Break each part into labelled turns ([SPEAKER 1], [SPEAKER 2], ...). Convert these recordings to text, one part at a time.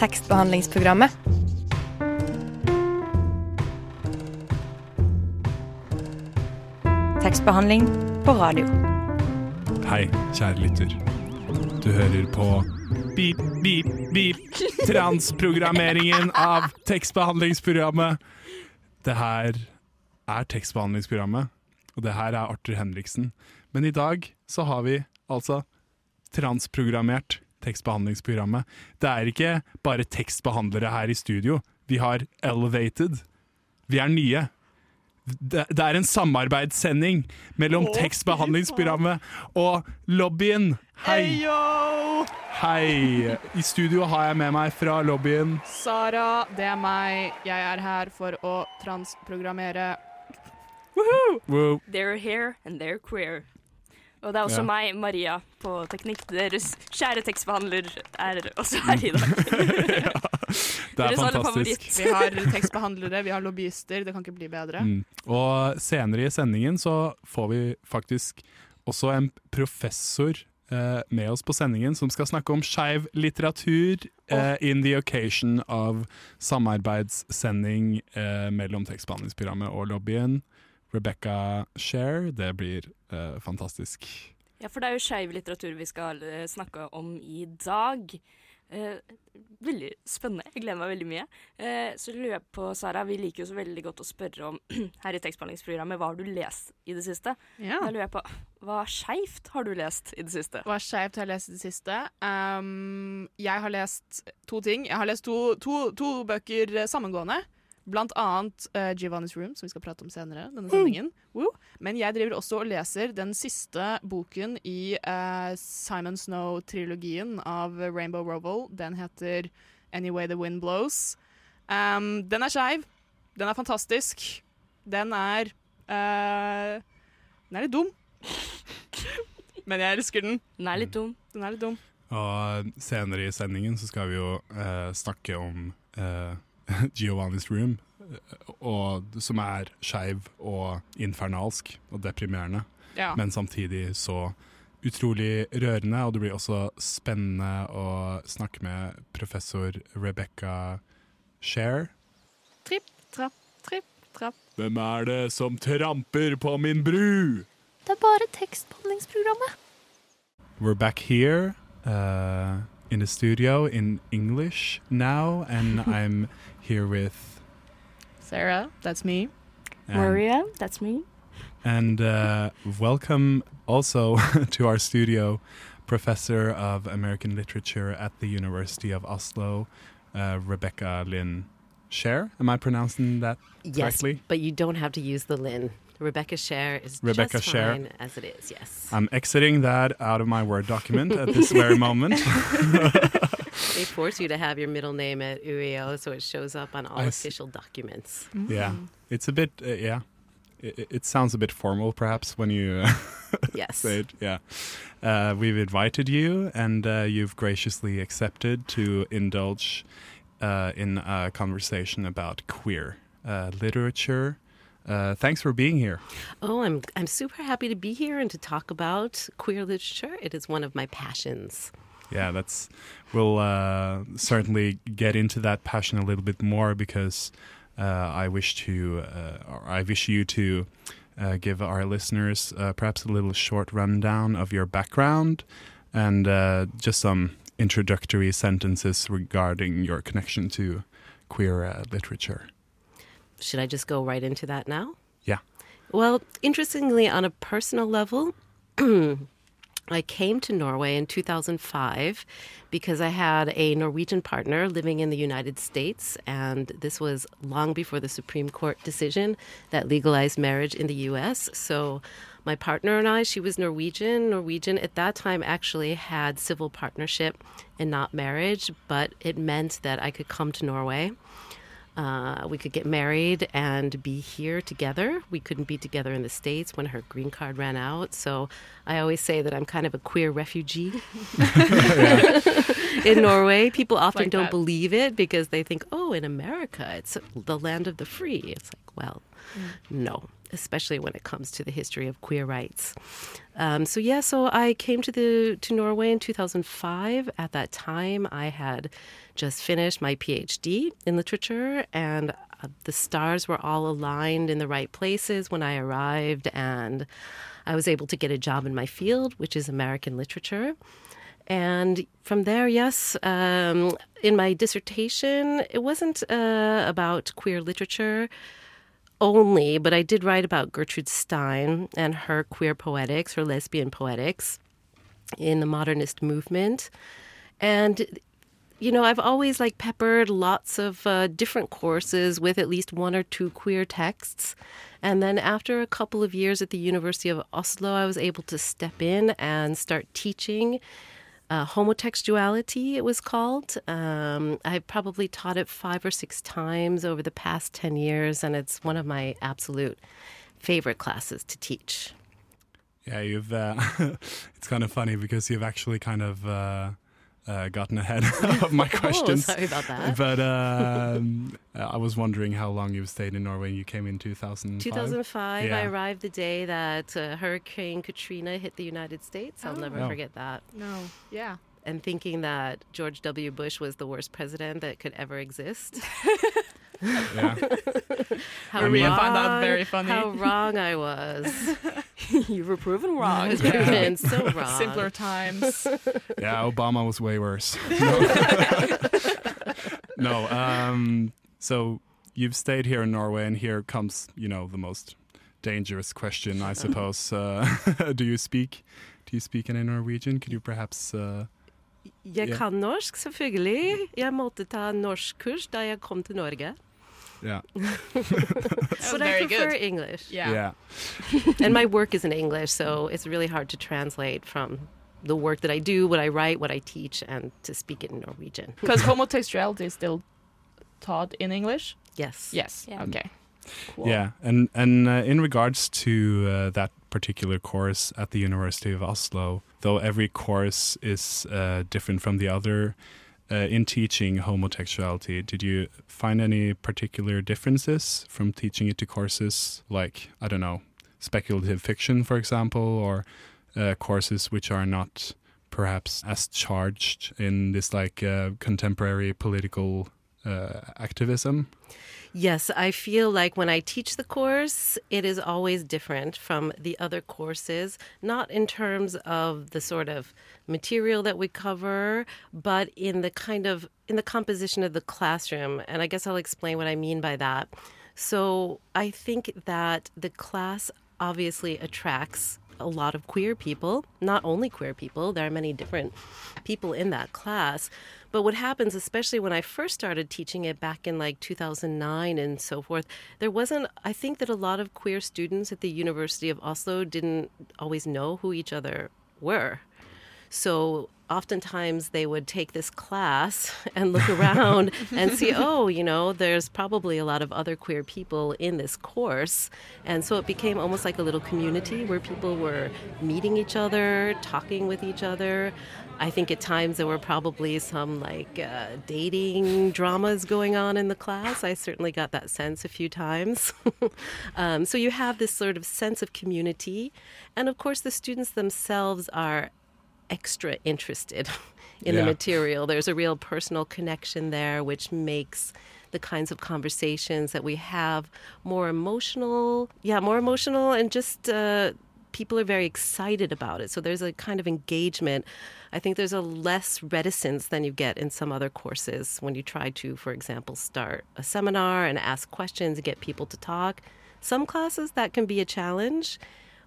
[SPEAKER 1] tekstbehandlingsprogrammet. Tekstbehandling på radio.
[SPEAKER 2] Hei, kjære lytter. Du hører på Beep, beep, beep. Transprogrammeringen av tekstbehandlingsprogrammet. Det her er tekstbehandlingsprogrammet, og det her er Arthur Henriksen. Men i dag så har vi altså transprogrammert tekstbehandlingsprogrammet. Det er ikke bare tekstbehandlere her i studio. Vi har Elevated. Vi er nye. Det, det er en samarbeidssending mellom tekstbehandlingsprogrammet og lobbyen. Hei! Hei! I studio har jeg med meg fra lobbyen
[SPEAKER 3] Sara, det er meg. Jeg er her for å transprogrammere.
[SPEAKER 2] Woo.
[SPEAKER 4] They're here and they're queer. Og det er også
[SPEAKER 2] Ja.
[SPEAKER 4] meg, Maria, på teknikk. Deres kjære tekstbehandler er også her i dag.
[SPEAKER 2] Det er fantastisk.
[SPEAKER 3] Vi har tekstbehandlere, vi har lobbyister. Det kan ikke bli bedre.
[SPEAKER 2] Mm. Og senere i sendingen så får vi faktisk også en professor eh, med oss på sendingen som skal snakke om skeiv litteratur eh, in the occasion av samarbeidssending eh, mellom tekstbehandlingsprogrammet og lobbyen. Rebecca Share, det blir eh, fantastisk.
[SPEAKER 4] Ja, for det er jo skeiv litteratur vi skal eh, snakke om i dag. Eh, veldig spennende. Jeg gleder meg veldig mye. Eh, så lurer jeg på, Sara, vi liker jo så veldig godt å spørre om her i tekstbehandlingsprogrammet hva har du lest i det siste.
[SPEAKER 3] Ja.
[SPEAKER 4] Da lurer jeg på, hva skeivt har du lest i det siste?
[SPEAKER 3] Hva skeivt har jeg lest i det siste? Um, jeg har lest to ting. Jeg har lest to, to, to bøker eh, sammengående. Blant annet uh, Giovanni's Room, som vi skal prate om senere. denne sendingen. Woo. Men jeg driver også og leser den siste boken i uh, Simon Snow-trilogien av Rainbow Rowell. Den heter Anyway the Wind Blows. Um, den er skeiv. Den er fantastisk. Den er uh, Den er litt dum. Men jeg elsker den.
[SPEAKER 4] Den er litt dum.
[SPEAKER 3] Den er litt dum.
[SPEAKER 2] Og senere i sendingen så skal vi jo snakke om eh, Giovanni's Room, eh, og, som er skeiv og infernalsk og deprimerende,
[SPEAKER 3] Ja.
[SPEAKER 2] men samtidig så utrolig rørende. Og det blir også spennende å snakke med professor Rebecca Share.
[SPEAKER 3] Tripp, trapp, tripp, trapp.
[SPEAKER 2] Hvem er det som tramper på min bru?
[SPEAKER 5] Det er bare tekstbehandlingsprogrammet.
[SPEAKER 2] We're back here uh, in the studio in English now, and I'm here with
[SPEAKER 3] Sarah, that's me.
[SPEAKER 2] and-
[SPEAKER 4] Maria, that's me.
[SPEAKER 2] And uh, welcome also to our studio, Professor of American Literature at the University of Oslo, uh, Rebecca Lynn Scherr. Am I pronouncing that correctly?
[SPEAKER 6] Yes, but you don't have to use the Lynn. Rebecca Scherr is
[SPEAKER 2] Rebecca
[SPEAKER 6] just
[SPEAKER 2] Scherr.
[SPEAKER 6] fine as it is. Yes,
[SPEAKER 2] I'm exiting that out of my Word document at this very moment.
[SPEAKER 6] they force you to have your middle name at UiO, so it shows up on all
[SPEAKER 2] I s-
[SPEAKER 6] official documents.
[SPEAKER 2] yeah, it's a bit, uh, yeah. It, it sounds a bit formal, perhaps, when you uh,
[SPEAKER 6] Yes,
[SPEAKER 2] say it. Yeah, uh, we've invited you, and uh, you've graciously accepted to indulge uh, in a conversation about queer uh, literature. Uh, thanks for being here.
[SPEAKER 6] Oh, I'm I'm super happy to be here and to talk about queer literature. It is one of my passions.
[SPEAKER 2] Yeah, that's. We'll uh, certainly get into that passion a little bit more because uh, I wish to, uh, or I wish you to uh, give our listeners uh, perhaps a little short rundown of your background and uh, just some introductory sentences regarding your connection to queer uh, literature.
[SPEAKER 6] Should I just go right into that now?
[SPEAKER 2] Yeah.
[SPEAKER 6] Well, interestingly, on a personal level, I came to Norway in 2005 because I had a Norwegian partner living in the United States, and this was long before the Supreme Court decision that legalized marriage in the US. So my partner and I, she was Norwegian. Norwegian at that time actually had civil partnership and not marriage, but it meant that I could come to Norway. Uh, we could get married and be here together. We couldn't be together in the States when her green card ran out. So I always say that I'm kind of a queer refugee in Norway. People often
[SPEAKER 3] Like
[SPEAKER 6] don't
[SPEAKER 3] that.
[SPEAKER 6] believe it because they think, oh, in America, it's the land of the free. It's like, well, no. especially when it comes to the history of queer rights. Um, so yeah, so I came to the to Norway in 2005. At that time, I had just finished my PhD in literature, and uh, the stars were all aligned in the right places when I arrived, and I was able to get a job in my field, which is American literature. And from there, yes, um, in my dissertation, it wasn't uh, about queer literature only, but I did write about Gertrude Stein and her queer poetics, her lesbian poetics in the modernist movement. And you know, I've always like peppered lots of uh, different courses with at least one or two queer texts. And then after a couple of years at the University of Oslo, I was able to step in and start teaching uh, homotextuality, it was called. Um, I probably taught it five or six times over the past 10 years, and it's one of my absolute favorite classes to teach.
[SPEAKER 2] Yeah, you've. Uh, it's kind of funny because you've actually kind of uh, gotten ahead of my questions.
[SPEAKER 6] Oh, sorry about that.
[SPEAKER 2] But um, I was wondering how long you've stayed in Norway. You came in 2005.
[SPEAKER 6] 2005,
[SPEAKER 2] Yeah.
[SPEAKER 6] I arrived the day that uh, Hurricane Katrina hit the United States. I'll
[SPEAKER 3] Oh.
[SPEAKER 6] never
[SPEAKER 2] Oh.
[SPEAKER 6] forget that.
[SPEAKER 3] No. Yeah.
[SPEAKER 6] And thinking that George W. Bush was the worst president that could ever exist.
[SPEAKER 2] Yeah.
[SPEAKER 6] How
[SPEAKER 2] I mean-
[SPEAKER 3] I find that
[SPEAKER 6] wrong-
[SPEAKER 3] very funny.
[SPEAKER 6] How wrong I was.
[SPEAKER 4] you were proven
[SPEAKER 6] I
[SPEAKER 4] wrong.
[SPEAKER 6] was proven so wrong.
[SPEAKER 3] Simpler times.
[SPEAKER 2] yeah, Obama was way worse. No, no um, so you've stayed here in Norway, and here comes, you know, the most dangerous question, I suppose. Uh, do you speak? Do you speak any Norwegian? Could you perhaps? Uh,
[SPEAKER 6] Jeg
[SPEAKER 2] Ja.
[SPEAKER 6] kan norsk, selvfølgelig. Jeg måtte ta norskkurs da jeg kom til Norge.
[SPEAKER 2] Yeah,
[SPEAKER 3] That's
[SPEAKER 6] But I
[SPEAKER 3] very
[SPEAKER 6] prefer
[SPEAKER 3] good.
[SPEAKER 6] English.
[SPEAKER 3] Yeah.
[SPEAKER 2] yeah,
[SPEAKER 6] and my work is in English, so it's really hard to translate from the work that I do, what I write, what I teach, and to speak it in Norwegian.
[SPEAKER 3] Because homotextuality is still taught in English.
[SPEAKER 6] Yes.
[SPEAKER 3] Yes.
[SPEAKER 4] Yeah.
[SPEAKER 3] Okay. Cool.
[SPEAKER 2] yeah. And and uh, in regards to uh, that particular course at the University of Oslo, though every course is uh, different from the other. Uh, in teaching homotextuality, did you find any particular differences from teaching it to courses like, I don't know, speculative fiction, for example, or uh, courses which are not perhaps as charged in this like uh, contemporary political uh, activism?
[SPEAKER 6] Yes, I feel like when I teach the course, it is always different from the other courses, not in terms of the sort of material that we cover, but in the kind of in the composition of the classroom. And I guess I'll explain what I mean by that. So, I think that the class obviously attracts a lot of queer people, not only queer people, there are many different people in that class. But what happens, especially when I first started teaching it back in like 2009 and so forth, there wasn't, I think that a lot of queer students at the University of Oslo didn't always know who each other were. So oftentimes they would take this class and look around and see, oh, you know, there's probably a lot of other queer people in this course. And so it became almost like a little community where people were meeting each other, talking with each other. I think at times there were probably some like uh, dating dramas going on in the class. I certainly got that sense a few times. um, so you have this sort of sense of community. And of course, the students themselves are extra interested in the material. There's a real personal connection there, which makes the kinds of conversations that we have more emotional. Yeah, more emotional, and just uh, people are very excited about it. So there's a kind of engagement. I think there's a less reticence than you get in some other courses when you try to, for example, start a seminar and ask questions and get people to talk. Some classes that can be a challenge.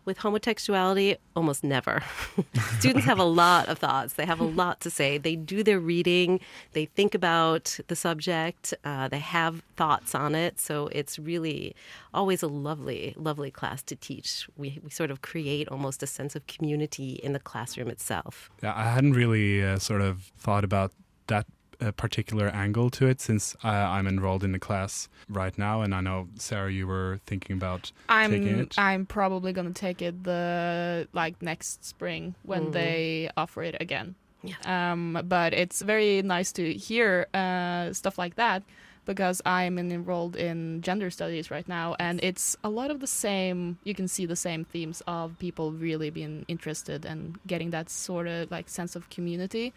[SPEAKER 6] With homotextuality, almost never. Students have a lot of thoughts. They have a lot to say. They do their reading. They think about the subject. Uh, they have thoughts on it. So it's really always a lovely, lovely class to teach. We, we sort of create almost a sense of community in the classroom itself.
[SPEAKER 2] Yeah, I hadn't really uh, sort of thought about that uh, particular angle to it since uh, I'm enrolled in the class right now, and I know Sarah, you were thinking about taking
[SPEAKER 3] I'm
[SPEAKER 2] it.
[SPEAKER 3] I'm probably gonna take it the like next spring when
[SPEAKER 6] Mhm.
[SPEAKER 3] they offer it again.
[SPEAKER 6] Yeah.
[SPEAKER 3] Um, but it's very nice to hear uh, stuff like that. because I'm enrolled in gender studies right now, and it's a lot of the same. You can see the same themes of people really being interested and getting that sort of like sense of community,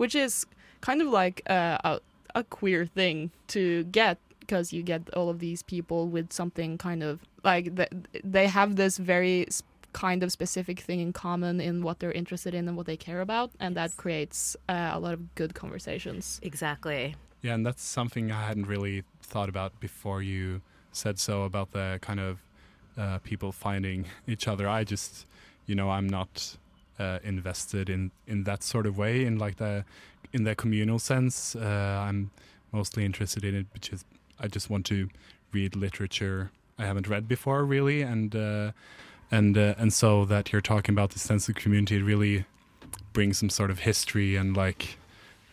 [SPEAKER 3] which is kind of like uh, a a queer thing to get because you get all of these people with something kind of like th- they have this very s- kind of specific thing in common in what they're interested in and what they care about, and that creates uh, a lot of good conversations.
[SPEAKER 6] Exactly.
[SPEAKER 2] Yeah, and that's something I hadn't really thought about before you said so about the kind of uh, people finding each other. I just, you know, I'm not uh, invested in in that sort of way in like the in the communal sense. Uh, I'm mostly interested in it because I just want to read literature I haven't read before, really, and uh, and uh, and so that you're talking about the sense of community it really brings some sort of history and like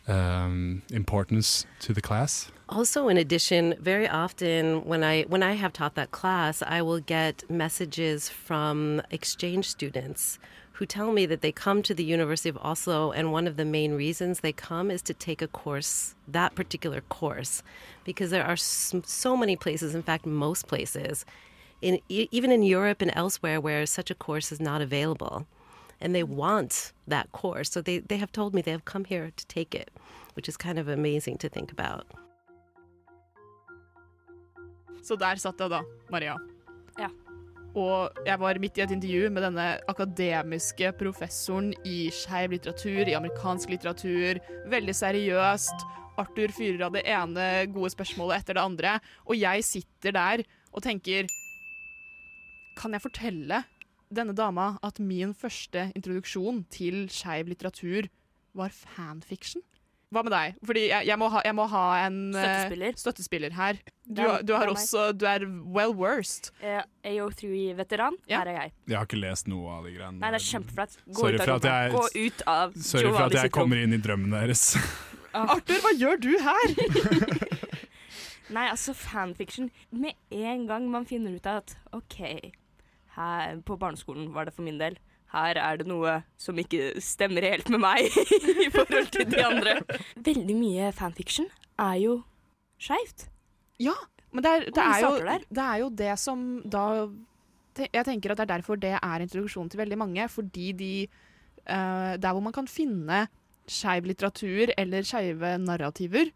[SPEAKER 2] um, importance to the class.
[SPEAKER 6] Also, in addition, very often when I when I have taught that class, I will get messages from exchange students who tell me that they come to the University of Oslo, and one of the main reasons they come is to take a course, that particular course, because there are so many places, in fact, most places, in e- even in Europe and elsewhere, where such a course is not available, and they want that course. So they they have told me they have come here to take it, which is kind of amazing to think about.
[SPEAKER 3] Så der satt jeg da, Maria.
[SPEAKER 4] Ja.
[SPEAKER 3] Og jeg var midt i et intervju med denne akademiske professoren i skeiv litteratur, i amerikansk litteratur. Veldig seriøst. Arthur fyrer av det ene gode spørsmålet etter det andre. Og jeg sitter der og tenker Kan jeg fortelle denne dama at min første introduksjon til skeiv litteratur var fanfiction? Hva med deg? Fordi jeg, jeg, må, ha, jeg må ha en støttespiller,
[SPEAKER 4] Støttespiller.
[SPEAKER 3] støttespiller her. Du, du også Du er well worst.
[SPEAKER 4] Uh, AO3-veteran,
[SPEAKER 3] Ja.
[SPEAKER 4] her er jeg.
[SPEAKER 2] Jeg har ikke lest noe av de greiene.
[SPEAKER 4] Nei, det er kjempeflaut. Gå ut av
[SPEAKER 2] for at
[SPEAKER 4] rommet.
[SPEAKER 2] jeg-
[SPEAKER 4] Gå ut av
[SPEAKER 2] Sorry for at jeg kommer inn i drømmen deres.
[SPEAKER 3] Arthur, hva gjør du her?
[SPEAKER 4] Nei, altså fanfiction Med en gang man finner ut at OK, her på barneskolen var det for min del. Her er det noe som ikke stemmer helt med meg i forhold til de andre. Veldig mye fanfiction er jo skeivt.
[SPEAKER 3] Ja, men det er, det, er jo, det er jo det som da Jeg tenker at det er derfor det er introduksjonen til veldig mange. Fordi de uh, Der hvor man kan finne skeiv litteratur eller skeive narrativer,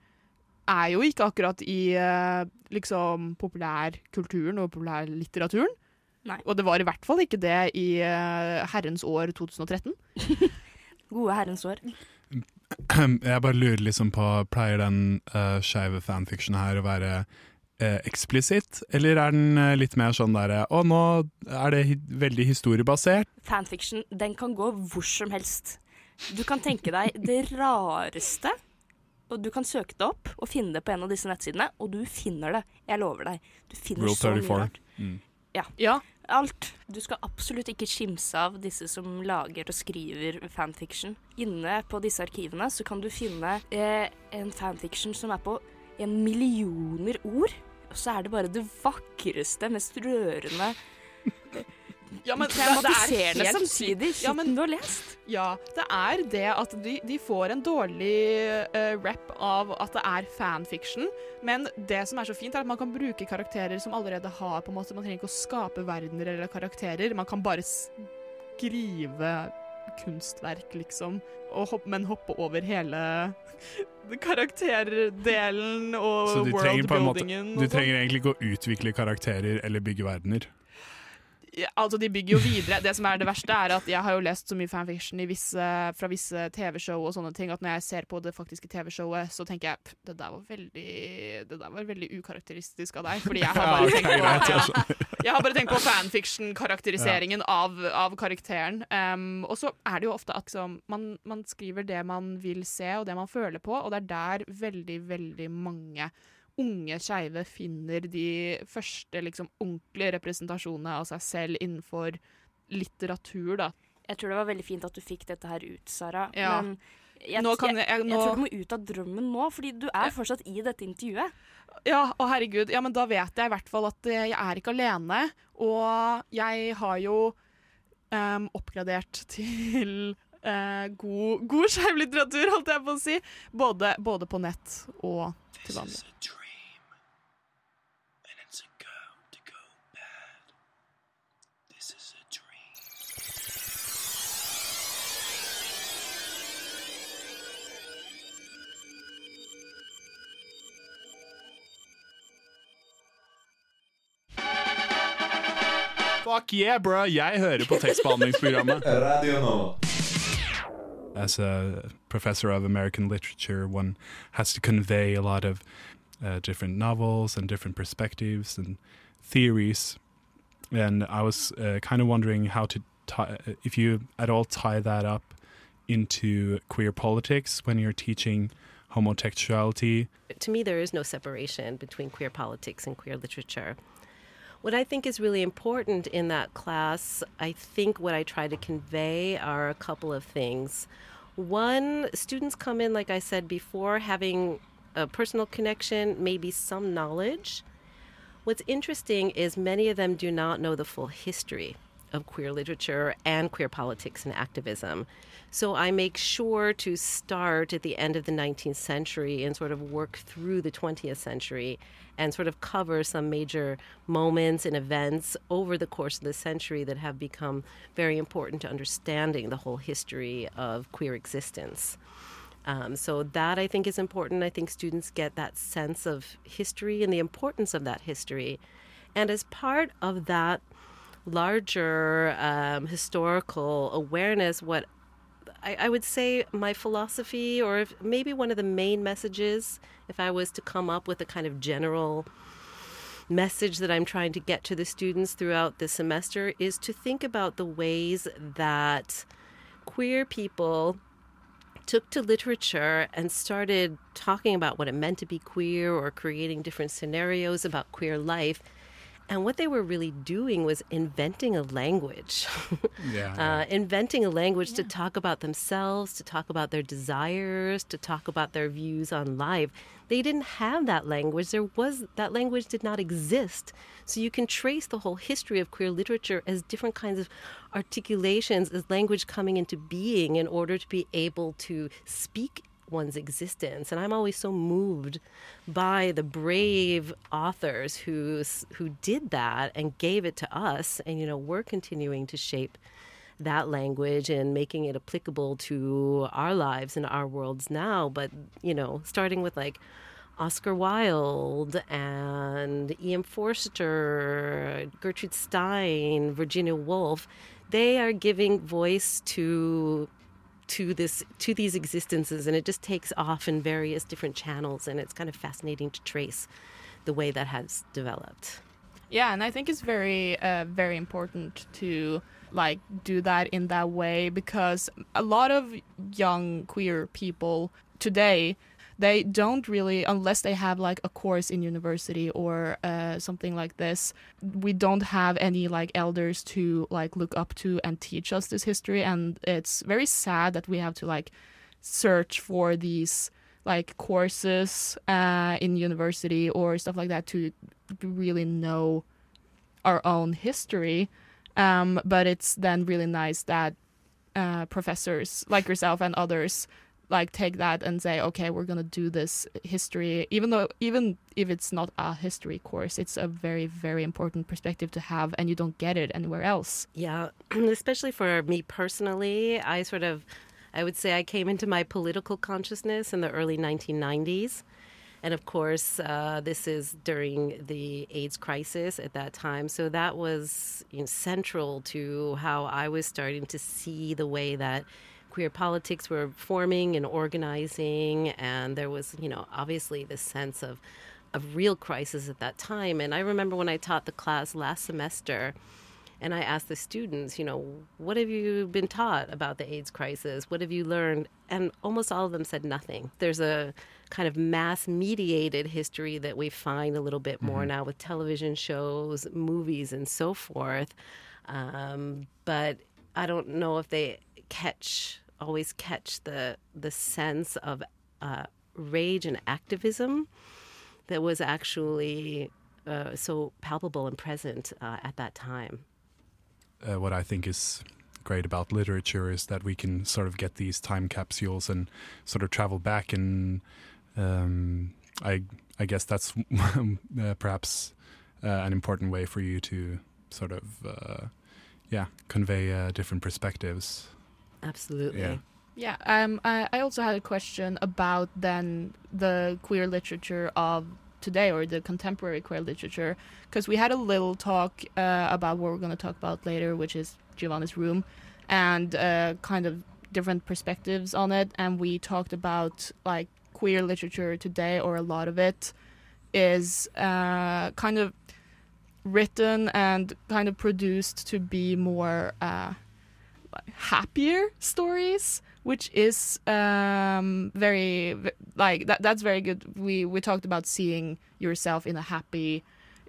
[SPEAKER 3] er jo ikke akkurat i uh, liksom populærkulturen og populærlitteraturen.
[SPEAKER 4] Nei.
[SPEAKER 3] Og det var i hvert fall ikke det i uh, herrens år 2013.
[SPEAKER 4] Gode herrens år.
[SPEAKER 2] Jeg bare lurer liksom på Pleier den uh, skeive fanfiction her å være uh, eksplisitt, eller er den uh, litt mer sånn derre Å, nå er det hi veldig historiebasert?
[SPEAKER 4] Fanfiction, den kan gå hvor som helst. Du kan tenke deg det rareste, og du kan søke det opp og finne det på en av disse nettsidene, og du finner det. Jeg lover deg. Du finner
[SPEAKER 2] Rule
[SPEAKER 4] så mye rart.
[SPEAKER 2] Mm.
[SPEAKER 3] Ja,
[SPEAKER 4] Alt. Du skal absolutt ikke kimse av disse som lager og skriver fanfiction. Inne på disse arkivene så kan du finne eh, en fanfiction som er på en millioner ord. Og så er det bare det vakreste, mest rørende,
[SPEAKER 3] ja men det, det er helt
[SPEAKER 4] samtidig.
[SPEAKER 3] Ja, men-
[SPEAKER 4] du har lest.
[SPEAKER 3] Ja, det er det at de, de får en dårlig uh, rap av at det er fanfiction. Men det som er så fint, er at man kan bruke karakterer som allerede har på en måte, Man trenger ikke å skape verdener eller karakterer. Man kan bare skrive kunstverk, liksom. Og hopp, men hoppe over hele karakterdelen og worldbuildingen.
[SPEAKER 2] Du
[SPEAKER 3] sånn.
[SPEAKER 2] trenger egentlig ikke å utvikle karakterer eller bygge verdener.
[SPEAKER 3] Altså, de bygger jo videre. Det som er det verste, er at jeg har jo lest så mye fanfiction i visse, fra visse TV-show og sånne ting, at når jeg ser på det faktiske TV-showet, så tenker jeg det der var veldig Det der var veldig ukarakteristisk av deg. Fordi jeg har bare tenkt på, ja, jeg har bare tenkt på fanfiction-karakteriseringen av, av karakteren. Um, og så er det jo ofte at liksom, man, man skriver det man vil se, og det man føler på, og det er der veldig, veldig mange unge skeive finner de første liksom, ordentlige representasjonene av seg selv innenfor litteratur. Da.
[SPEAKER 4] Jeg tror det var veldig fint at du fikk dette her ut, Sara.
[SPEAKER 3] Ja.
[SPEAKER 4] Men jeg,
[SPEAKER 3] Nå kan
[SPEAKER 4] jeg,
[SPEAKER 3] jeg, nå...
[SPEAKER 4] jeg tror du må ut av drømmen nå, fordi du er
[SPEAKER 3] Ja.
[SPEAKER 4] fortsatt i dette intervjuet.
[SPEAKER 3] Ja, å herregud. Ja, men da vet jeg i hvert fall at eh, jeg er ikke alene. Og jeg har jo um, oppgradert til eh, god, god skeiv litteratur, holdt jeg på å si. Både, både på nett og til vanlig.
[SPEAKER 2] Fuck yeah, bro! Jeg hører på tekstbehandlingsprogrammet.
[SPEAKER 7] Radio Nova.
[SPEAKER 2] As a professor of American literature, one has to convey a lot of uh, different novels and different perspectives and theories. And I was uh, kind of wondering how to tie, if you at all tie that up into queer politics when you're teaching homotextuality.
[SPEAKER 6] To me, there is no separation between queer politics and queer literature. What I think is really important in that class, I think what I try to convey are a couple of things. One, students come in, like I said before, having a personal connection, maybe some knowledge. What's interesting is many of them do not know the full history of queer literature and queer politics and activism. So I make sure to start at the end of the 19th century and sort of work through the 20th century and sort of cover some major moments and events over the course of the century that have become very important to understanding the whole history of queer existence. Um, so that I think is important. I think students get that sense of history and the importance of that history. And as part of that larger um, historical awareness, what I, I, would say my philosophy, or maybe one of the main messages, if I was to come up with a kind of general message that I'm trying to get to the students throughout the semester, is to think about the ways that queer people took to literature and started talking about what it meant to be queer or creating different scenarios about queer life and what they were really doing was inventing a language.
[SPEAKER 2] Yeah.
[SPEAKER 6] uh, inventing a language to talk about themselves, to talk about their desires, to talk about their views on life. They didn't have that language. There was that language did not exist. So you can trace the whole history of queer literature as different kinds of articulations, as language coming into being in order to be able to speak one's existence. And I'm always so moved by the brave authors who who did that and gave it to us. And you know, we're continuing to shape that language and making it applicable to our lives and our worlds now. But you know, starting with like. Oscar Wilde and E.M. Forster, Gertrude Stein, Virginia Woolf, they are giving voice to to this to these existences and it just takes off in various different channels and it's kind of fascinating to trace the way that has developed.
[SPEAKER 3] Yeah and i think it's very uh, very important to like do that in that way because a lot of young queer people today they don't really unless they have like a course in university or uh, something like this we don't have any like elders to like look up to and teach us this history. And it's very sad that we have to like search for these like courses uh, in university or stuff like that to really know our own history. Um, but it's then really nice that uh, professors like yourself and others like take that and say okay we're going to do this history even though even if it's not a history course it's a very very important perspective to have and you don't get it anywhere else
[SPEAKER 6] yeah especially for me personally i sort of i would say i came into my political consciousness in the early 1990s and of course, uh, this is during the AIDS crisis at that time. So that was you know, central to how I was starting to see the way that queer politics were forming and organizing, and there was, you know, obviously this sense of of real crisis at that time. And I remember when I taught the class last semester, and I asked the students, you know, what have you been taught about the AIDS crisis? What have you learned? And almost all of them said nothing. There's a kind of mass mediated history that we find a little bit more mm-hmm. now with television shows, movies, and so forth. Um, but I don't know if they catch always catch the the sense of uh, rage and activism that was actually uh, so palpable and present uh, at that time.
[SPEAKER 2] Uh, what I think is great about literature is that we can sort of get these time capsules and sort of travel back and um, I I guess that's uh, perhaps uh, an important way for you to sort of yeah convey different perspectives
[SPEAKER 6] Absolutely.
[SPEAKER 2] Yeah.
[SPEAKER 3] Yeah, um, I, I also had a question about then the queer literature of today or the contemporary queer literature because we had a little talk uh, about what we're going to talk about later which is giovanni's room and uh, kind of different perspectives on it and we talked about like queer literature today or a lot of it is uh, kind of written and kind of produced to be more uh, like happier stories which is um, very like that that's very good. We we talked about seeing yourself in a happy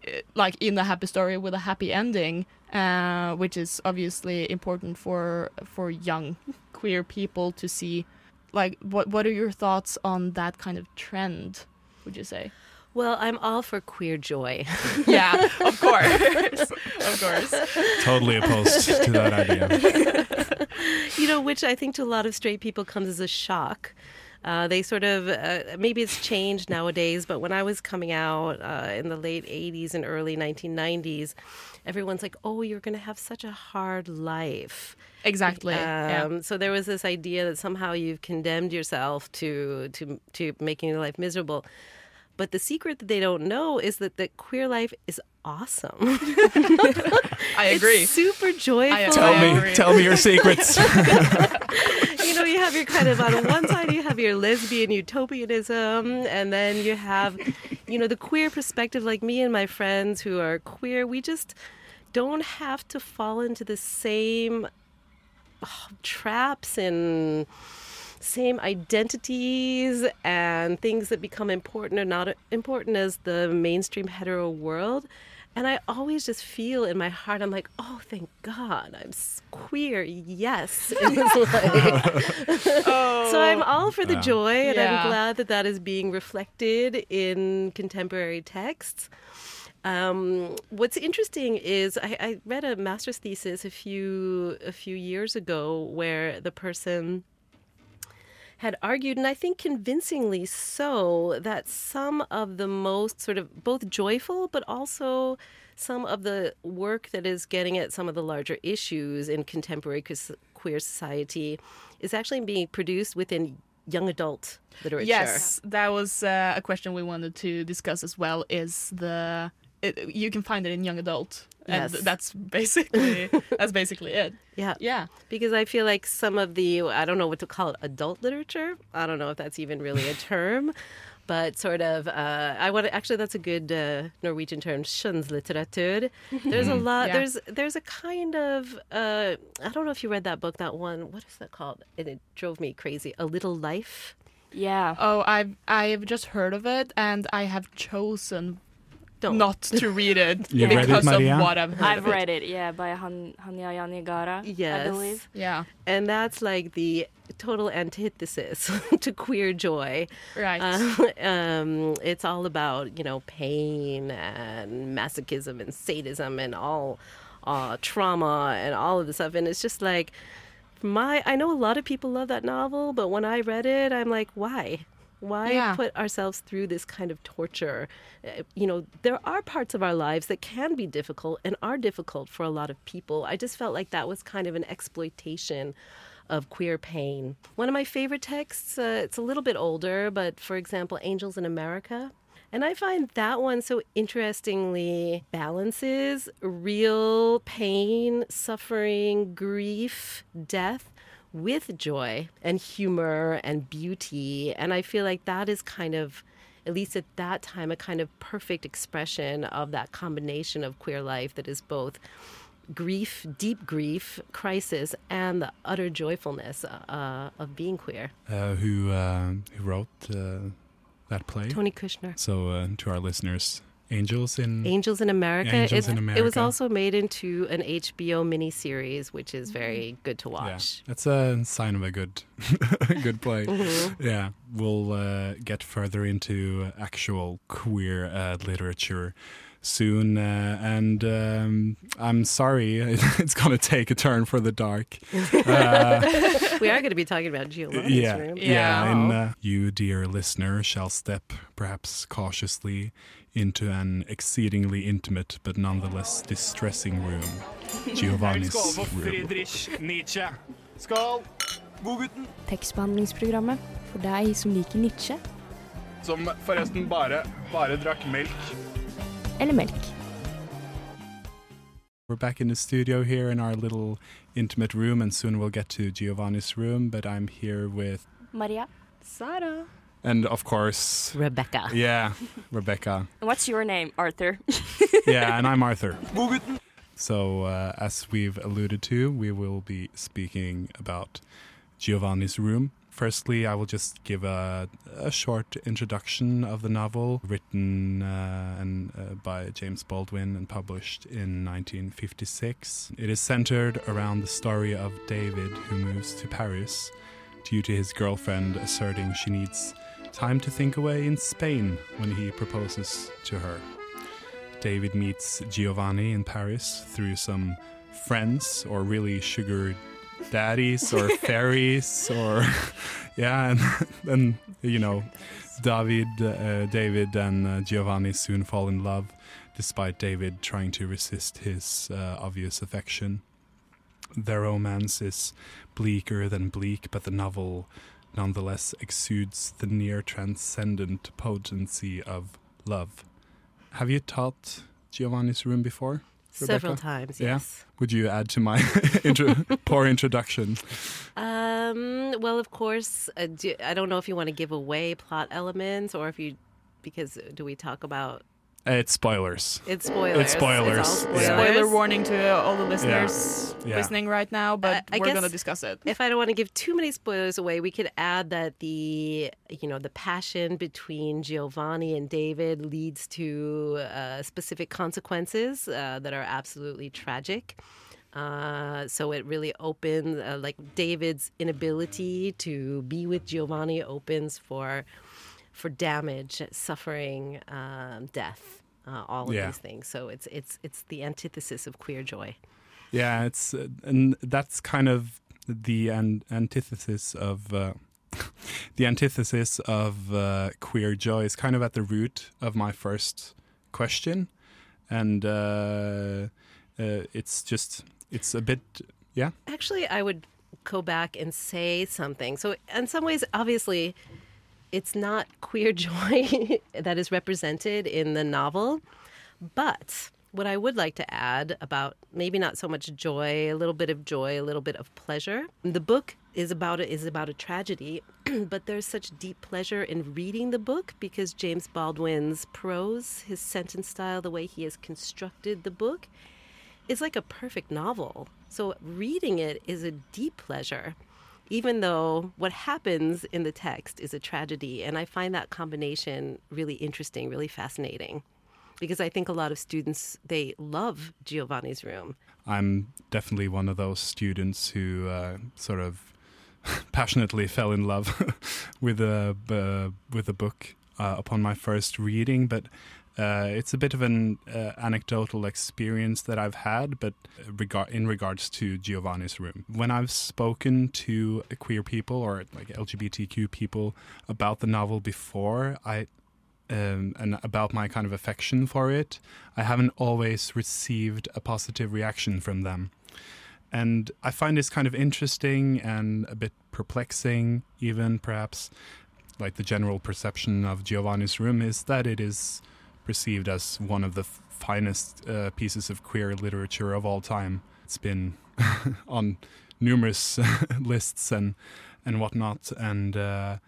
[SPEAKER 3] uh, like in a happy story with a happy ending uh, which is obviously important for for young queer people to see. Like what what are your thoughts on that kind of trend would you say
[SPEAKER 6] Well, I'm all for queer joy.
[SPEAKER 3] yeah of course of course
[SPEAKER 2] Totally opposed to that idea.
[SPEAKER 6] you know, which I think to a lot of straight people comes as a shock. Uh, they sort of uh, maybe it's changed nowadays, but when I was coming out uh, in the late '80s and early 1990s, everyone's like, "Oh, you're going to have such a hard life."
[SPEAKER 3] exactly
[SPEAKER 6] Um,
[SPEAKER 3] yeah.
[SPEAKER 6] So there was this idea that somehow you've condemned yourself to to to making your life miserable. But the secret that they don't know is that that queer life is awesome.
[SPEAKER 3] i agree
[SPEAKER 6] It's super joyful.
[SPEAKER 3] I-
[SPEAKER 2] Tell
[SPEAKER 3] I
[SPEAKER 2] me,
[SPEAKER 3] agree.
[SPEAKER 2] tell me your secrets.
[SPEAKER 6] you know, you have your kind of on one side you have your lesbian utopianism, and then you have, you know, the queer perspective. Like me and my friends who are queer, we just don't have to fall into the same oh, traps and same identities and things that become important or not important as the mainstream hetero world. And I always just feel in my heart, I'm like, oh, thank God, I'm queer. Yes. It's like- so I'm all for the joy, and
[SPEAKER 3] Yeah.
[SPEAKER 6] I'm glad that that is being reflected in contemporary texts. Um, what's interesting is I, I read a master's thesis a few a few years ago where the person had argued, and I think convincingly so, that some of the most sort of both joyful but also some of the work that is getting at some of the larger issues in contemporary queer- society is actually being produced within young adult literature.
[SPEAKER 3] Yes, that was uh, a question we wanted to discuss as well. Is the it, you can find it in young adult, and
[SPEAKER 6] Yes.
[SPEAKER 3] that's basically that's basically it.
[SPEAKER 6] Yeah.
[SPEAKER 3] Yeah,
[SPEAKER 6] Because I feel like some of the, I don't know what to call it, adult literature. I don't know if that's even really a term, but sort of, uh, I want to, actually, that's a good uh, Norwegian term, skjønnlitteratur. There's a lot,
[SPEAKER 3] Yeah.
[SPEAKER 6] there's there's a kind of, uh, I don't know if you read that book, that one, what is that called? And it drove me crazy. A Little Life.
[SPEAKER 4] Yeah.
[SPEAKER 3] Oh, I've I've just heard of it, and I have chosen
[SPEAKER 6] Don't.
[SPEAKER 3] not to read it
[SPEAKER 2] You read it,
[SPEAKER 3] because
[SPEAKER 2] Maria?
[SPEAKER 3] of what I've heard.
[SPEAKER 4] I've
[SPEAKER 3] of it.
[SPEAKER 4] read it, yeah, by Han- Hanya Yanagara, I believe.
[SPEAKER 3] Yeah,
[SPEAKER 6] And that's like the total antithesis to queer joy.
[SPEAKER 3] right.
[SPEAKER 6] Uh, um, it's all about you know pain and masochism and sadism and all uh, trauma and all of this stuff, and it's just like my. I know a lot of people love that novel, but when I read it, I'm like, why? Why
[SPEAKER 3] Yeah.
[SPEAKER 6] put ourselves through this kind of torture? Uh, You know, there are parts of our lives that can be difficult and are difficult for a lot of people. I just felt like that was kind of an exploitation of queer pain. One of my favorite texts, uh, it's a little bit older, but for example, Angels in America. And I find that one so interestingly balances real pain, suffering, grief, death with joy and humor and beauty. And I feel like that is kind of, at least at that time, a kind of perfect expression of that combination of queer life that is both grief, deep grief, crisis, and the utter joyfulness uh, of being queer.
[SPEAKER 2] Uh, who uh, who wrote uh, that play?
[SPEAKER 6] Tony Kushner.
[SPEAKER 2] So uh, to our listeners, Angels in
[SPEAKER 6] Angels in America.
[SPEAKER 2] Angels
[SPEAKER 6] it,
[SPEAKER 2] in
[SPEAKER 6] it was also made into an HBO miniseries, which is very good to
[SPEAKER 2] Yeah,
[SPEAKER 6] watch.
[SPEAKER 2] that's a sign of a good good play.
[SPEAKER 6] Mm-hmm.
[SPEAKER 2] Yeah, we'll uh, get further into actual queer uh, literature soon, uh, and um, I'm sorry it's going to take a turn for the dark. Uh,
[SPEAKER 6] we are going to be talking about Giovanni's
[SPEAKER 2] yeah,
[SPEAKER 6] room.
[SPEAKER 2] yeah,
[SPEAKER 3] Yeah.
[SPEAKER 2] and uh, you, dear listener, shall step perhaps cautiously into an exceedingly intimate but nonetheless distressing room, Giovanni's room.
[SPEAKER 7] Skål! God gutten.
[SPEAKER 8] Tekstbehandlingsprogrammet for deg som liker Nietzsche.
[SPEAKER 2] som forresten bare, bare drakk melk.
[SPEAKER 1] Eller melk.
[SPEAKER 2] We're back in the studio here in our little intimate room, and soon we'll get to Giovanni's room. But I'm here with,
[SPEAKER 4] Maria,
[SPEAKER 3] Sara.
[SPEAKER 2] and of course,
[SPEAKER 6] Rebecca.
[SPEAKER 2] yeah, Rebecca.
[SPEAKER 4] what's your name? Arthur.
[SPEAKER 2] Yeah, and I'm Arthur. So, uh, as we've alluded to, we will be speaking about Giovanni's Room. Firstly, I will just give a, a short introduction of the novel, written uh, and, uh, by James Baldwin and published in 1956. It is centered around the story of David, who moves to Paris due to his girlfriend asserting she needs time to think away in Spain when he proposes to her. David meets Giovanni in Paris through some friends or really sugar daddies or fairies or yeah and then you know David uh, David and uh, Giovanni soon fall in love despite David trying to resist his uh, obvious affection. Their romance is bleaker than bleak but the novel nonetheless exudes the near transcendent potency of love. Have you taught Giovanni's room before
[SPEAKER 6] Several
[SPEAKER 2] Rebecca?
[SPEAKER 6] times,
[SPEAKER 2] Yeah.
[SPEAKER 6] yes.
[SPEAKER 2] would you add to my intro- poor introduction?
[SPEAKER 6] Um, well, of course, uh, do, I don't know if you want to give away plot elements or if you, because uh, do we talk about
[SPEAKER 2] Uh, It's spoilers.
[SPEAKER 6] it's spoilers?
[SPEAKER 2] It's spoilers, yeah.
[SPEAKER 3] Spoiler warning to all the listeners
[SPEAKER 2] Yeah.
[SPEAKER 3] listening right now, but
[SPEAKER 6] Uh, I
[SPEAKER 3] we're going to discuss it.
[SPEAKER 6] If I don't want to give too many spoilers away, we could add that the you know the passion between Giovanni and David leads to uh, specific consequences uh, that are absolutely tragic. Uh, so it really opens, uh, like David's inability to be with Giovanni opens for for damage, suffering, um, death, uh, all of
[SPEAKER 2] Yeah.
[SPEAKER 6] these things. So it's it's it's the antithesis of queer joy.
[SPEAKER 2] Yeah, it's uh, and that's kind of the an- antithesis of uh, the antithesis of uh, queer joy is kind of at the root of my first question, and uh, uh, it's just it's a bit yeah
[SPEAKER 6] Actually, I would go back and say something. So, in some ways, obviously, it's not queer joy that is represented in the novel. But what I would like to add about maybe not so much joy, a little bit of joy, a little bit of pleasure. The book is about a, is about a tragedy, but there's such deep pleasure in reading the book because James Baldwin's prose, his sentence style, the way he has constructed the book, is like a perfect novel. So reading it is a deep pleasure, even though what happens in the text is a tragedy. And I find that combination really interesting, really fascinating. Because I think a lot of students they love Giovanni's room.
[SPEAKER 2] I'm definitely one of those students who uh, sort of passionately fell in love with a uh, with a book uh, upon my first reading, but. Uh, it's a bit of an uh, anecdotal experience that I've had, but regard in regards to Giovanni's Room, when I've spoken to queer people or like LGBTQ people about the novel before, I um, and about my kind of affection for it, I haven't always received a positive reaction from them. And I find this kind of interesting and a bit perplexing, even perhaps. Like the general perception of Giovanni's Room is that it is perceived as one of the f- finest uh, pieces of queer literature of all time. It's been on numerous lists and and whatnot, and uh,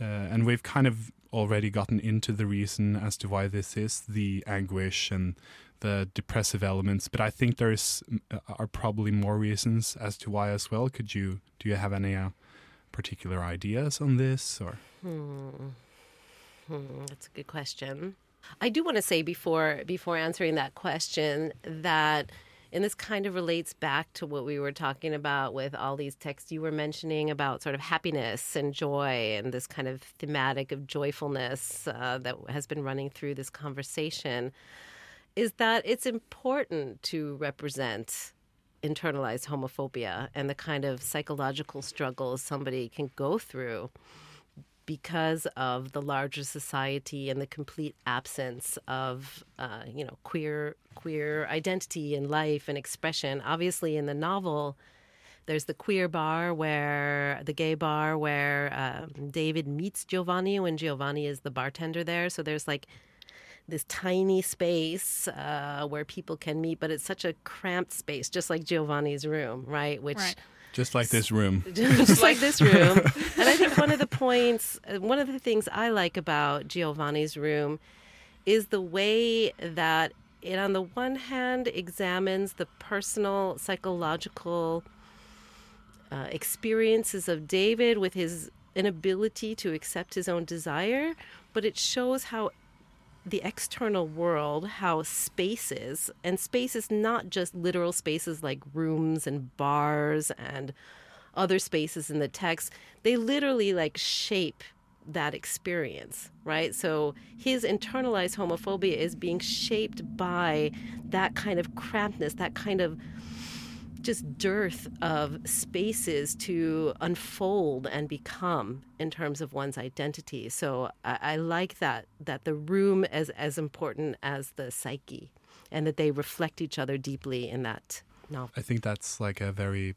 [SPEAKER 2] uh, and we've kind of already gotten into the reason as to why this is the anguish and the depressive elements. But I think there's uh, are probably more reasons as to why as well. Could you do you have any uh, particular ideas on this or?
[SPEAKER 6] Hmm. Hmm, that's a good question. I do want to say before before answering that question that and this kind of relates back to what we were talking about with all these texts you were mentioning about sort of happiness and joy and this kind of thematic of joyfulness uh, that has been running through this conversation is that it's important to represent internalized homophobia and the kind of psychological struggles somebody can go through because of the larger society and the complete absence of uh, you know queer queer identity and life and expression obviously in the novel there's the queer bar where the gay bar where um, David meets Giovanni when Giovanni is the bartender there. So there's like this tiny space uh, where people can meet, but it's such a cramped space, just like Giovanni's room, right? Which
[SPEAKER 3] Right.
[SPEAKER 2] Just like this room.
[SPEAKER 6] just like this room. And I think one of the points, uh, one of the things I like about Giovanni's room is the way that it, on the one hand, examines the personal, psychological uh, experiences of David with his inability to accept his own desire, but it shows how the external world, how spaces, and space is not just literal spaces like rooms and bars and other spaces in the text, they literally like shape that experience, right? So his internalized homophobia is being shaped by that kind of crampedness, that kind of just dearth of spaces to unfold and become in terms of one's identity. So I, I like that that the room is as important as the psyche, and that they reflect each other deeply in that novel.
[SPEAKER 2] I think that's like a very,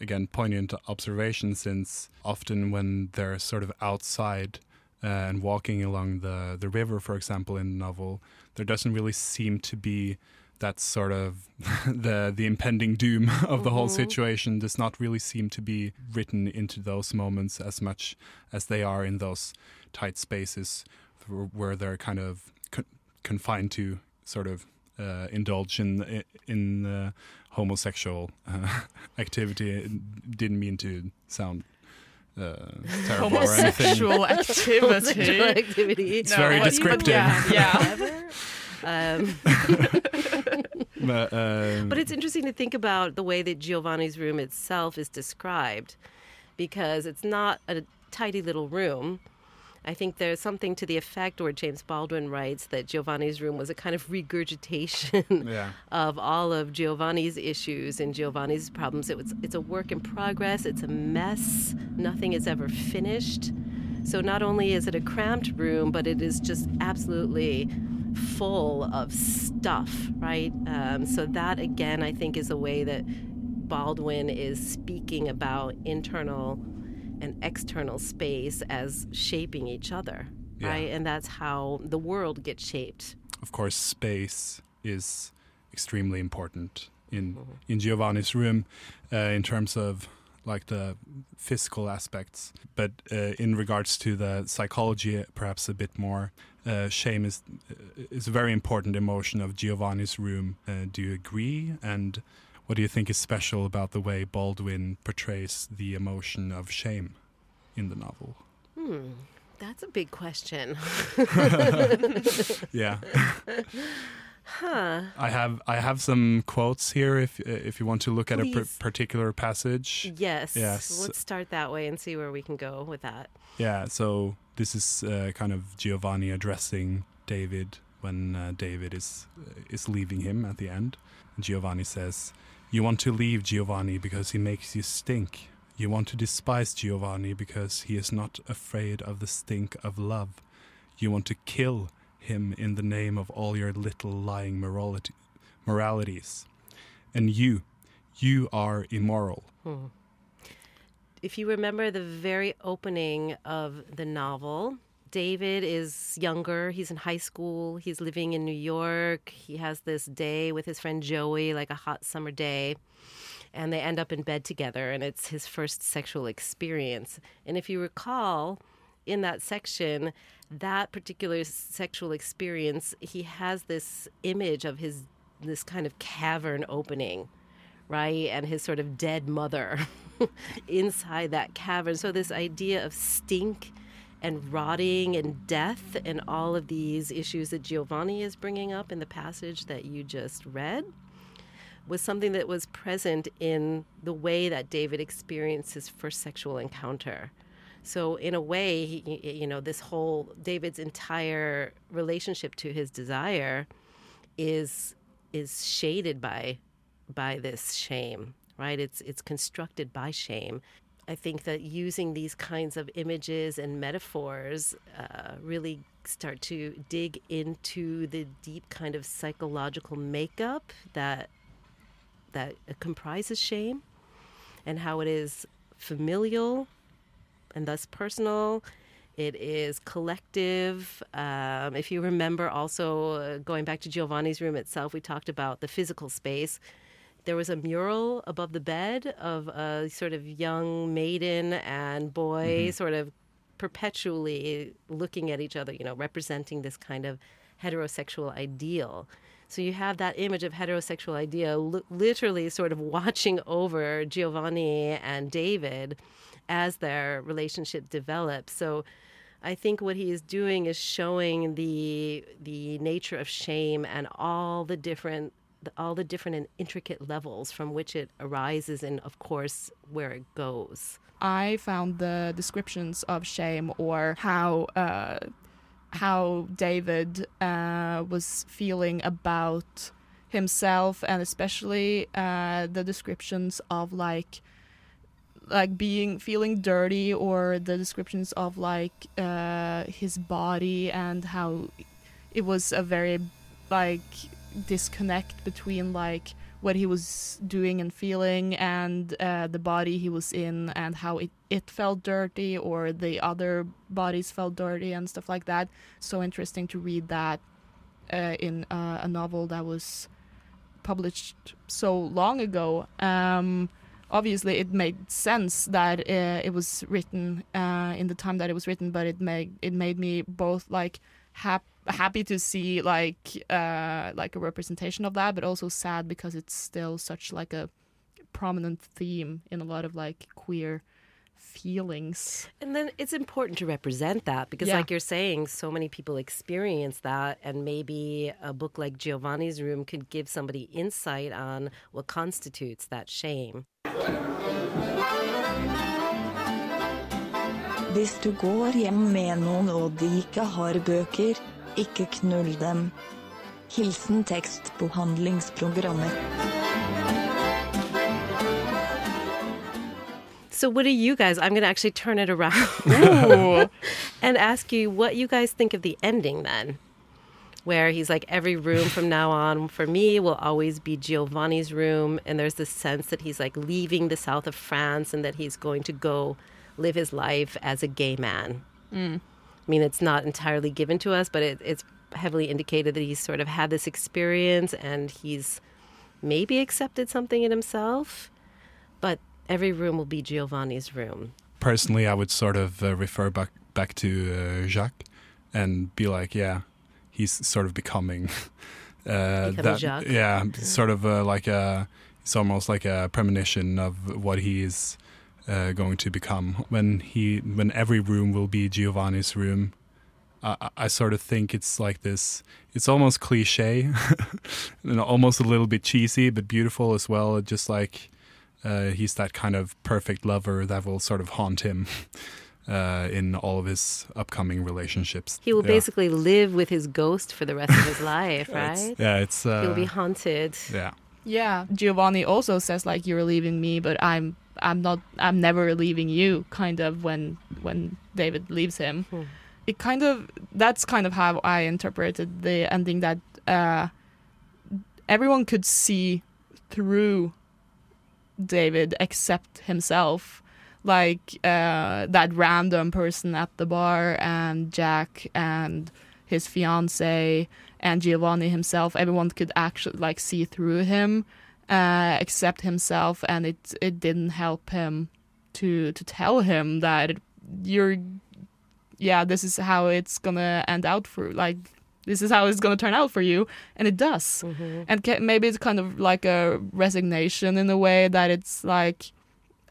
[SPEAKER 2] again, poignant observation since often when they're sort of outside uh, and walking along the, the river, for example, in the novel, there doesn't really seem to be that sort of the the impending doom of the whole situation does not really seem to be written into those moments as much as they are in those tight spaces where- where they're kind of con- confined to sort of uh, indulge in in uh, homosexual uh, activity. It didn't mean to sound uh, terrible or anything.
[SPEAKER 3] Homosexual
[SPEAKER 6] Sexual
[SPEAKER 3] activity.
[SPEAKER 6] activity.
[SPEAKER 2] It's very
[SPEAKER 3] but-
[SPEAKER 2] descriptive.
[SPEAKER 3] Yeah, yeah.
[SPEAKER 6] Um,
[SPEAKER 2] But, um,
[SPEAKER 6] But it's interesting to think about the way that Giovanni's room itself is described because it's not a tidy little room. I think there's something to the effect where James Baldwin writes that Giovanni's room was a kind of regurgitation
[SPEAKER 2] yeah.
[SPEAKER 6] of all of Giovanni's issues and Giovanni's problems. It was, it's a work in progress, it's a mess, nothing is ever finished. So not only is it a cramped room, but it is just absolutely full of stuff, right? Um, so that again, I think, is a way that Baldwin is speaking about internal and external space as shaping each other,
[SPEAKER 2] Yeah.
[SPEAKER 6] right? And that's how the world gets shaped.
[SPEAKER 2] of course, space is extremely important in in Giovanni's room uh, in terms of like the physical aspects, but uh, in regards to the psychology, perhaps a bit more. Uh, shame is is a very important emotion of Giovanni's room. Uh, do you agree? And what do you think is special about the way Baldwin portrays the emotion of shame in the novel?
[SPEAKER 6] Hmm, that's a big question.
[SPEAKER 2] Yeah.
[SPEAKER 6] Huh.
[SPEAKER 2] I have I have some quotes here if if you want to look at a per- particular passage.
[SPEAKER 6] Yes.
[SPEAKER 2] Yes.
[SPEAKER 6] Let's start that way and see where we can go with that.
[SPEAKER 2] Yeah, so this is uh, kind of Giovanni addressing David when uh, David is is leaving him at the end. Giovanni says, "You want to leave Giovanni because he makes you stink. You want to despise Giovanni because he is not afraid of the stink of love. You want to kill him in the name of all your little lying morality, moralities. And you, you are immoral." Hmm.
[SPEAKER 6] If you remember the very opening of the novel, David is younger. He's in high school. He's living in New York. He has this day with his friend Joey, like a hot summer day. And they end up in bed together, and it's his first sexual experience. And if you recall, in that section, that particular sexual experience, he has this image of his this kind of cavern opening, right? And his sort of dead mother inside that cavern. So this idea of stink and rotting and death and all of these issues that Giovanni is bringing up in the passage that you just read was something that was present in the way that David experienced his first sexual encounter. So in a way, he, you know, this whole David's entire relationship to his desire is is shaded by by this shame, right? It's it's constructed by shame. I think that using these kinds of images and metaphors uh, really start to dig into the deep kind of psychological makeup that that comprises shame and how it is familial and thus personal. It is collective. Um, if you remember, also uh, going back to Giovanni's room itself, we talked about the physical space. There was a mural above the bed of a sort of young maiden and boy, sort of perpetually looking at each other, you know, representing this kind of heterosexual ideal. So you have that image of heterosexual ideal li- literally sort of watching over Giovanni and David as their relationship develops. So I think what he is doing is showing the the nature of shame and all the different all the different and intricate levels from which it arises and of course where it goes.
[SPEAKER 3] I found the descriptions of shame or how uh, how David uh, was feeling about himself, and especially uh, the descriptions of like like being feeling dirty or the descriptions of like uh, his body and how it was a very like disconnect between like what he was doing and feeling and uh, the body he was in and how it, it felt dirty or the other bodies felt dirty and stuff like that. So interesting to read that uh, in uh, a novel that was published so long ago. Um, obviously, it made sense that uh, it was written uh, in the time that it was written, but it made it made me both like happy happy to see like uh like a representation of that but also sad because it's still such like a prominent theme in a lot of like queer feelings
[SPEAKER 6] And then it's important to represent that because,
[SPEAKER 3] Yeah.
[SPEAKER 6] like you're saying, so many people experience that, and maybe a book like Giovanni's Room could give somebody insight on what constitutes that shame.
[SPEAKER 7] Hvis du går hjem med noen og de ikke har bøker, ikke knull dem. Hilsen tekstbehandlingsprogrammer.
[SPEAKER 6] So, what do you guys? I'm going to actually turn it around and ask you what you guys think of the ending then. Where he's like, every room from now on for me will always be Giovanni's room. And there's this sense that he's like leaving the south of France and that he's going to go live his life as a gay man. I mean, it's not entirely given to us, but it, it's heavily indicated that he's sort of had this experience and he's maybe accepted something in himself. But every room will be Giovanni's room.
[SPEAKER 2] Personally, I would sort of uh, refer back back to uh, Jacques and be like, yeah, he's sort of becoming uh,
[SPEAKER 6] Becoming
[SPEAKER 2] that.
[SPEAKER 6] Jacques?
[SPEAKER 2] Yeah, sort of uh, like a. It's almost like a premonition of what he is uh, going to become when he when every room will be Giovanni's room. I, I- I sort of think it's like this. It's almost cliche, and almost a little bit cheesy, but beautiful as well. Just like uh, he's that kind of perfect lover that will sort of haunt him uh, in all of his upcoming relationships.
[SPEAKER 6] He will
[SPEAKER 2] Yeah.
[SPEAKER 6] basically live with his ghost for the rest of his life,
[SPEAKER 2] It's-
[SPEAKER 6] right?
[SPEAKER 2] yeah, it's uh,
[SPEAKER 6] He will be haunted.
[SPEAKER 2] yeah.
[SPEAKER 3] yeah giovanni also says like you're leaving me but i'm i'm not i'm never leaving you kind of when when david leaves him
[SPEAKER 6] Hmm.
[SPEAKER 3] it kind of that's kind of how i interpreted the ending that uh everyone could see through david except himself like uh that random person at the bar and Jacques and his fiance and Giovanni himself, everyone could actually like see through him, uh, except himself, and it it didn't help him to to tell him that you're, yeah, this is how it's gonna end out for like this is how it's gonna turn out for you, and it does, and ca- maybe it's kind of like a resignation in a way that it's like.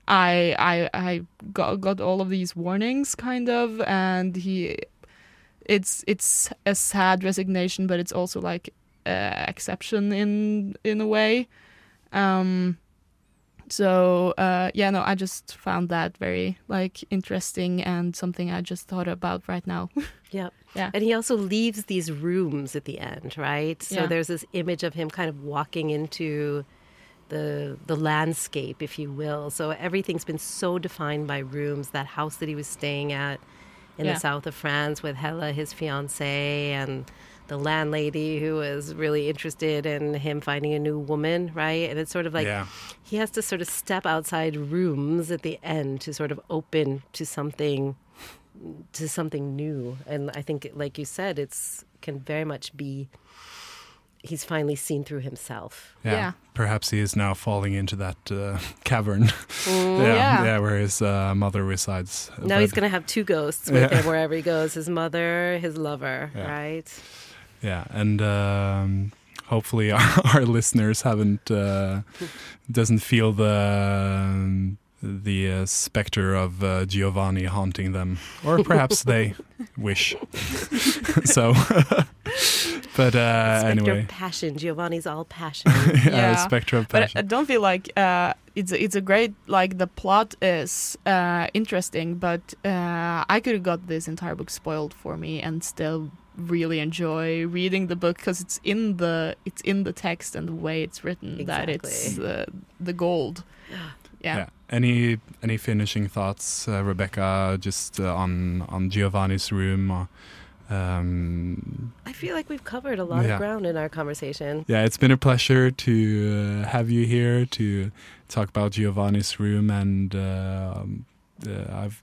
[SPEAKER 3] I I I got got all of these warnings kind of and he it's it's a sad resignation, but it's also like uh, exception in in a way. Um, so uh, yeah, no, I just found that very like interesting and something I just thought about right now.
[SPEAKER 6] Yeah.
[SPEAKER 3] Yeah.
[SPEAKER 6] And he also leaves these rooms at the end, right? So
[SPEAKER 3] Yeah.
[SPEAKER 6] there's this image of him kind of walking into the the landscape, if you will. So everything's been so defined by rooms. That house that he was staying at in
[SPEAKER 3] Yeah.
[SPEAKER 6] the south of France with Hella, his fiance, and the landlady who was really interested in him finding a new woman, right? And it's sort of like
[SPEAKER 2] yeah.
[SPEAKER 6] he has to sort of step outside rooms at the end to sort of open to something to something new. And I think like you said, it's can very much be he's finally seen through himself.
[SPEAKER 2] yeah.
[SPEAKER 3] Yeah.
[SPEAKER 2] Perhaps he is now falling into that uh, cavern.
[SPEAKER 6] Mm,
[SPEAKER 2] yeah,
[SPEAKER 3] yeah.
[SPEAKER 2] yeah, where his uh, mother resides.
[SPEAKER 6] Now he's going to have two ghosts with
[SPEAKER 2] Yeah.
[SPEAKER 6] him wherever he goes his mother, his lover,
[SPEAKER 2] Yeah.
[SPEAKER 6] right?
[SPEAKER 2] Yeah, and um, hopefully our, our listeners haven't uh, doesn't feel the the uh, specter of uh, Giovanni haunting them, or perhaps they wish. so, but uh,
[SPEAKER 6] Spectre
[SPEAKER 2] anyway,
[SPEAKER 6] of passion. Giovanni's all passion.
[SPEAKER 2] yeah,
[SPEAKER 3] Yeah.
[SPEAKER 2] specter of
[SPEAKER 3] But. I don't feel like uh, it's it's a great like the plot is uh, interesting, but uh, I could have got this entire book spoiled for me and still really enjoy reading the book because it's in the it's in the text and the way it's written that it's uh, the gold. Yeah.
[SPEAKER 2] yeah. Any any finishing thoughts, uh, Rebecca, just uh, on on Giovanni's room? Or, um,
[SPEAKER 6] I feel like we've covered a lot
[SPEAKER 2] Yeah.
[SPEAKER 6] of ground in our conversation.
[SPEAKER 2] Yeah, it's been a pleasure to uh, have you here to talk about Giovanni's room, and uh, um, uh, I've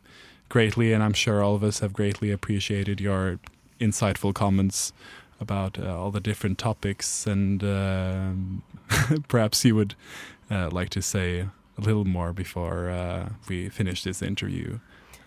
[SPEAKER 2] greatly, and I'm sure all of us have greatly appreciated your insightful comments about uh, all the different topics, and um perhaps you would uh, like to say a little more before uh, we finish this interview,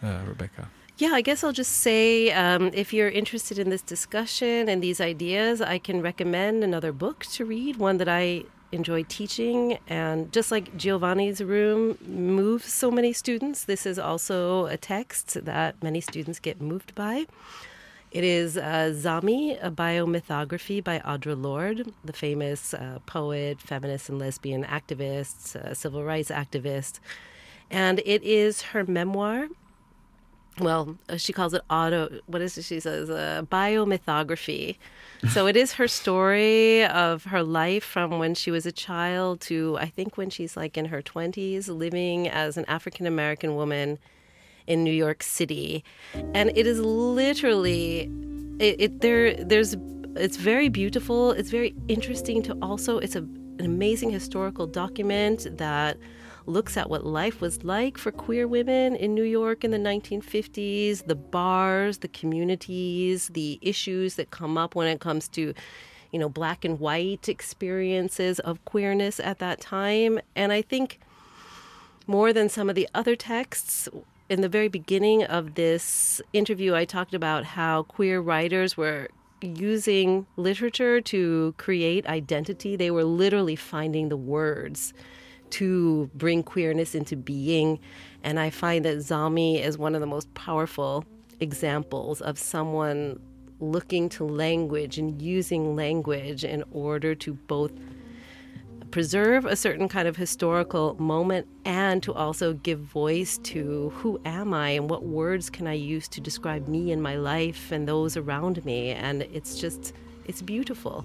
[SPEAKER 2] uh, Rebecca.
[SPEAKER 6] Yeah, I guess I'll just say um, if you're interested in this discussion and these ideas, I can recommend another book to read, one that I enjoy teaching. And just like Giovanni's Room moves so many students, this is also a text that many students get moved by. It is uh, Zami, a biomythography by Audre Lorde, the famous uh, poet, feminist, and lesbian activist, uh, civil rights activist. And it is her memoir well, uh, she calls it auto. What is it? She says uh, biomythography. so it is her story of her life from when she was a child to I think when she's like in her twenties, living as an African American woman in New York City, and it is literally it, it. There, there's. It's very beautiful. It's very interesting to also. It's a, an amazing historical document that looks at what life was like for queer women in New York in the 1950s, the bars, the communities, the issues that come up when it comes to, you know, black and white experiences of queerness at that time. And I think more than some of the other texts, in the very beginning of this interview, I talked about how queer writers were using literature to create identity. They were literally finding the words to bring queerness into being. And I find that Zami is one of the most powerful examples of someone looking to language and using language in order to both preserve a certain kind of historical moment and to also give voice to who am I and what words can I use to describe me and my life and those around me. And it's just, it's beautiful.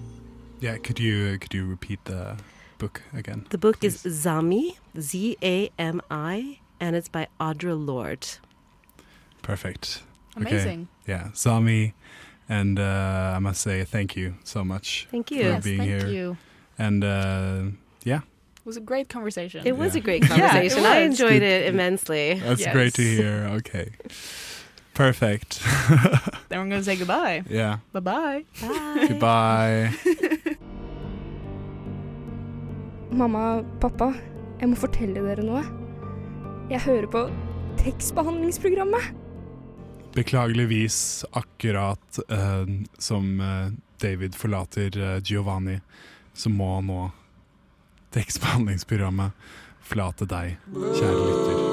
[SPEAKER 2] Yeah, could you could you repeat the book again?
[SPEAKER 6] The book
[SPEAKER 2] please?
[SPEAKER 6] is Zami, Z A M I, and it's by Audre Lorde.
[SPEAKER 2] Perfect.
[SPEAKER 3] Amazing.
[SPEAKER 2] Yeah, Zami. and uh, I must say thank you so much
[SPEAKER 6] Thank
[SPEAKER 2] for
[SPEAKER 6] you.
[SPEAKER 3] Yes,
[SPEAKER 2] being
[SPEAKER 3] thank
[SPEAKER 2] here.
[SPEAKER 3] you.
[SPEAKER 2] And uh, yeah,
[SPEAKER 3] It was a great conversation.
[SPEAKER 6] It was
[SPEAKER 2] Yeah.
[SPEAKER 6] a great
[SPEAKER 3] Yeah,
[SPEAKER 6] conversation. I enjoyed it immensely.
[SPEAKER 2] that's
[SPEAKER 3] Yes.
[SPEAKER 2] great to hear. Okay, perfect.
[SPEAKER 3] Then we're gonna say goodbye.
[SPEAKER 2] yeah,
[SPEAKER 3] Bye bye.
[SPEAKER 6] Bye.
[SPEAKER 2] goodbye.
[SPEAKER 8] Mamma, pappa, jeg må fortelle dere noe. Jeg hører på tekstbehandlingsprogrammet.
[SPEAKER 2] Beklageligvis akkurat eh, som eh, David forlater eh, Giovanni, så må nå tekstbehandlingsprogrammet forlate deg, kjære lytter.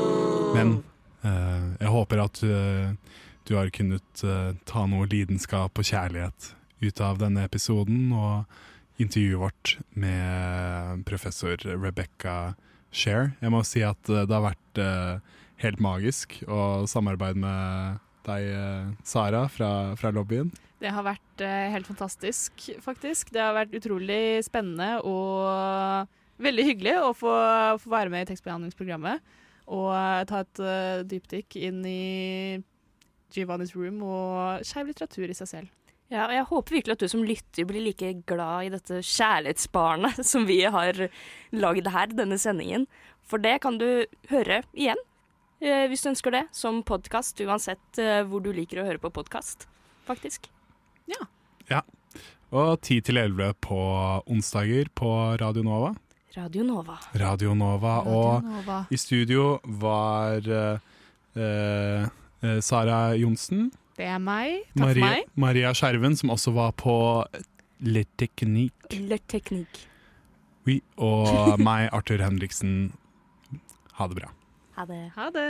[SPEAKER 2] Men eh, jeg håper at eh, du har kunnet eh, ta noe lidenskap og kjærlighet ut av denne episoden og intervjuet vårt med professor Rebecca Share. Jeg må si at eh, det har vært eh, helt magisk å samarbeide med deg, eh, Sara, fra, fra lobbyen.
[SPEAKER 3] Det har vært helt fantastisk, faktisk. Det har vært utrolig spennende og veldig hyggelig å få, få være med i tekstbehandlingsprogrammet. Og ta et uh, dypdykk inn i Giovanni's Room og skeiv litteratur i seg selv.
[SPEAKER 4] Ja, og jeg håper virkelig at du som lytter blir like glad i dette kjærlighetsbarnet som vi har lagd her, denne sendingen. For det kan du høre igjen, eh, hvis du ønsker det, som podkast, uansett eh, hvor du liker å høre på podkast, faktisk. Ja. ja.
[SPEAKER 2] Og 10 til 11 på onsdager på Radio Nova.
[SPEAKER 4] Radio Nova.
[SPEAKER 2] Radio Nova. Og
[SPEAKER 3] Nova.
[SPEAKER 2] i studio var uh, eh, eh, Sara Johnsen.
[SPEAKER 3] Det er meg. Takk for meg.
[SPEAKER 2] Maria Skjerven, som også var på Le Technique.
[SPEAKER 4] Le Technique.
[SPEAKER 2] Oui, og meg, Arthur Henriksen. Ha det bra.
[SPEAKER 4] Ha det.
[SPEAKER 3] Ha det.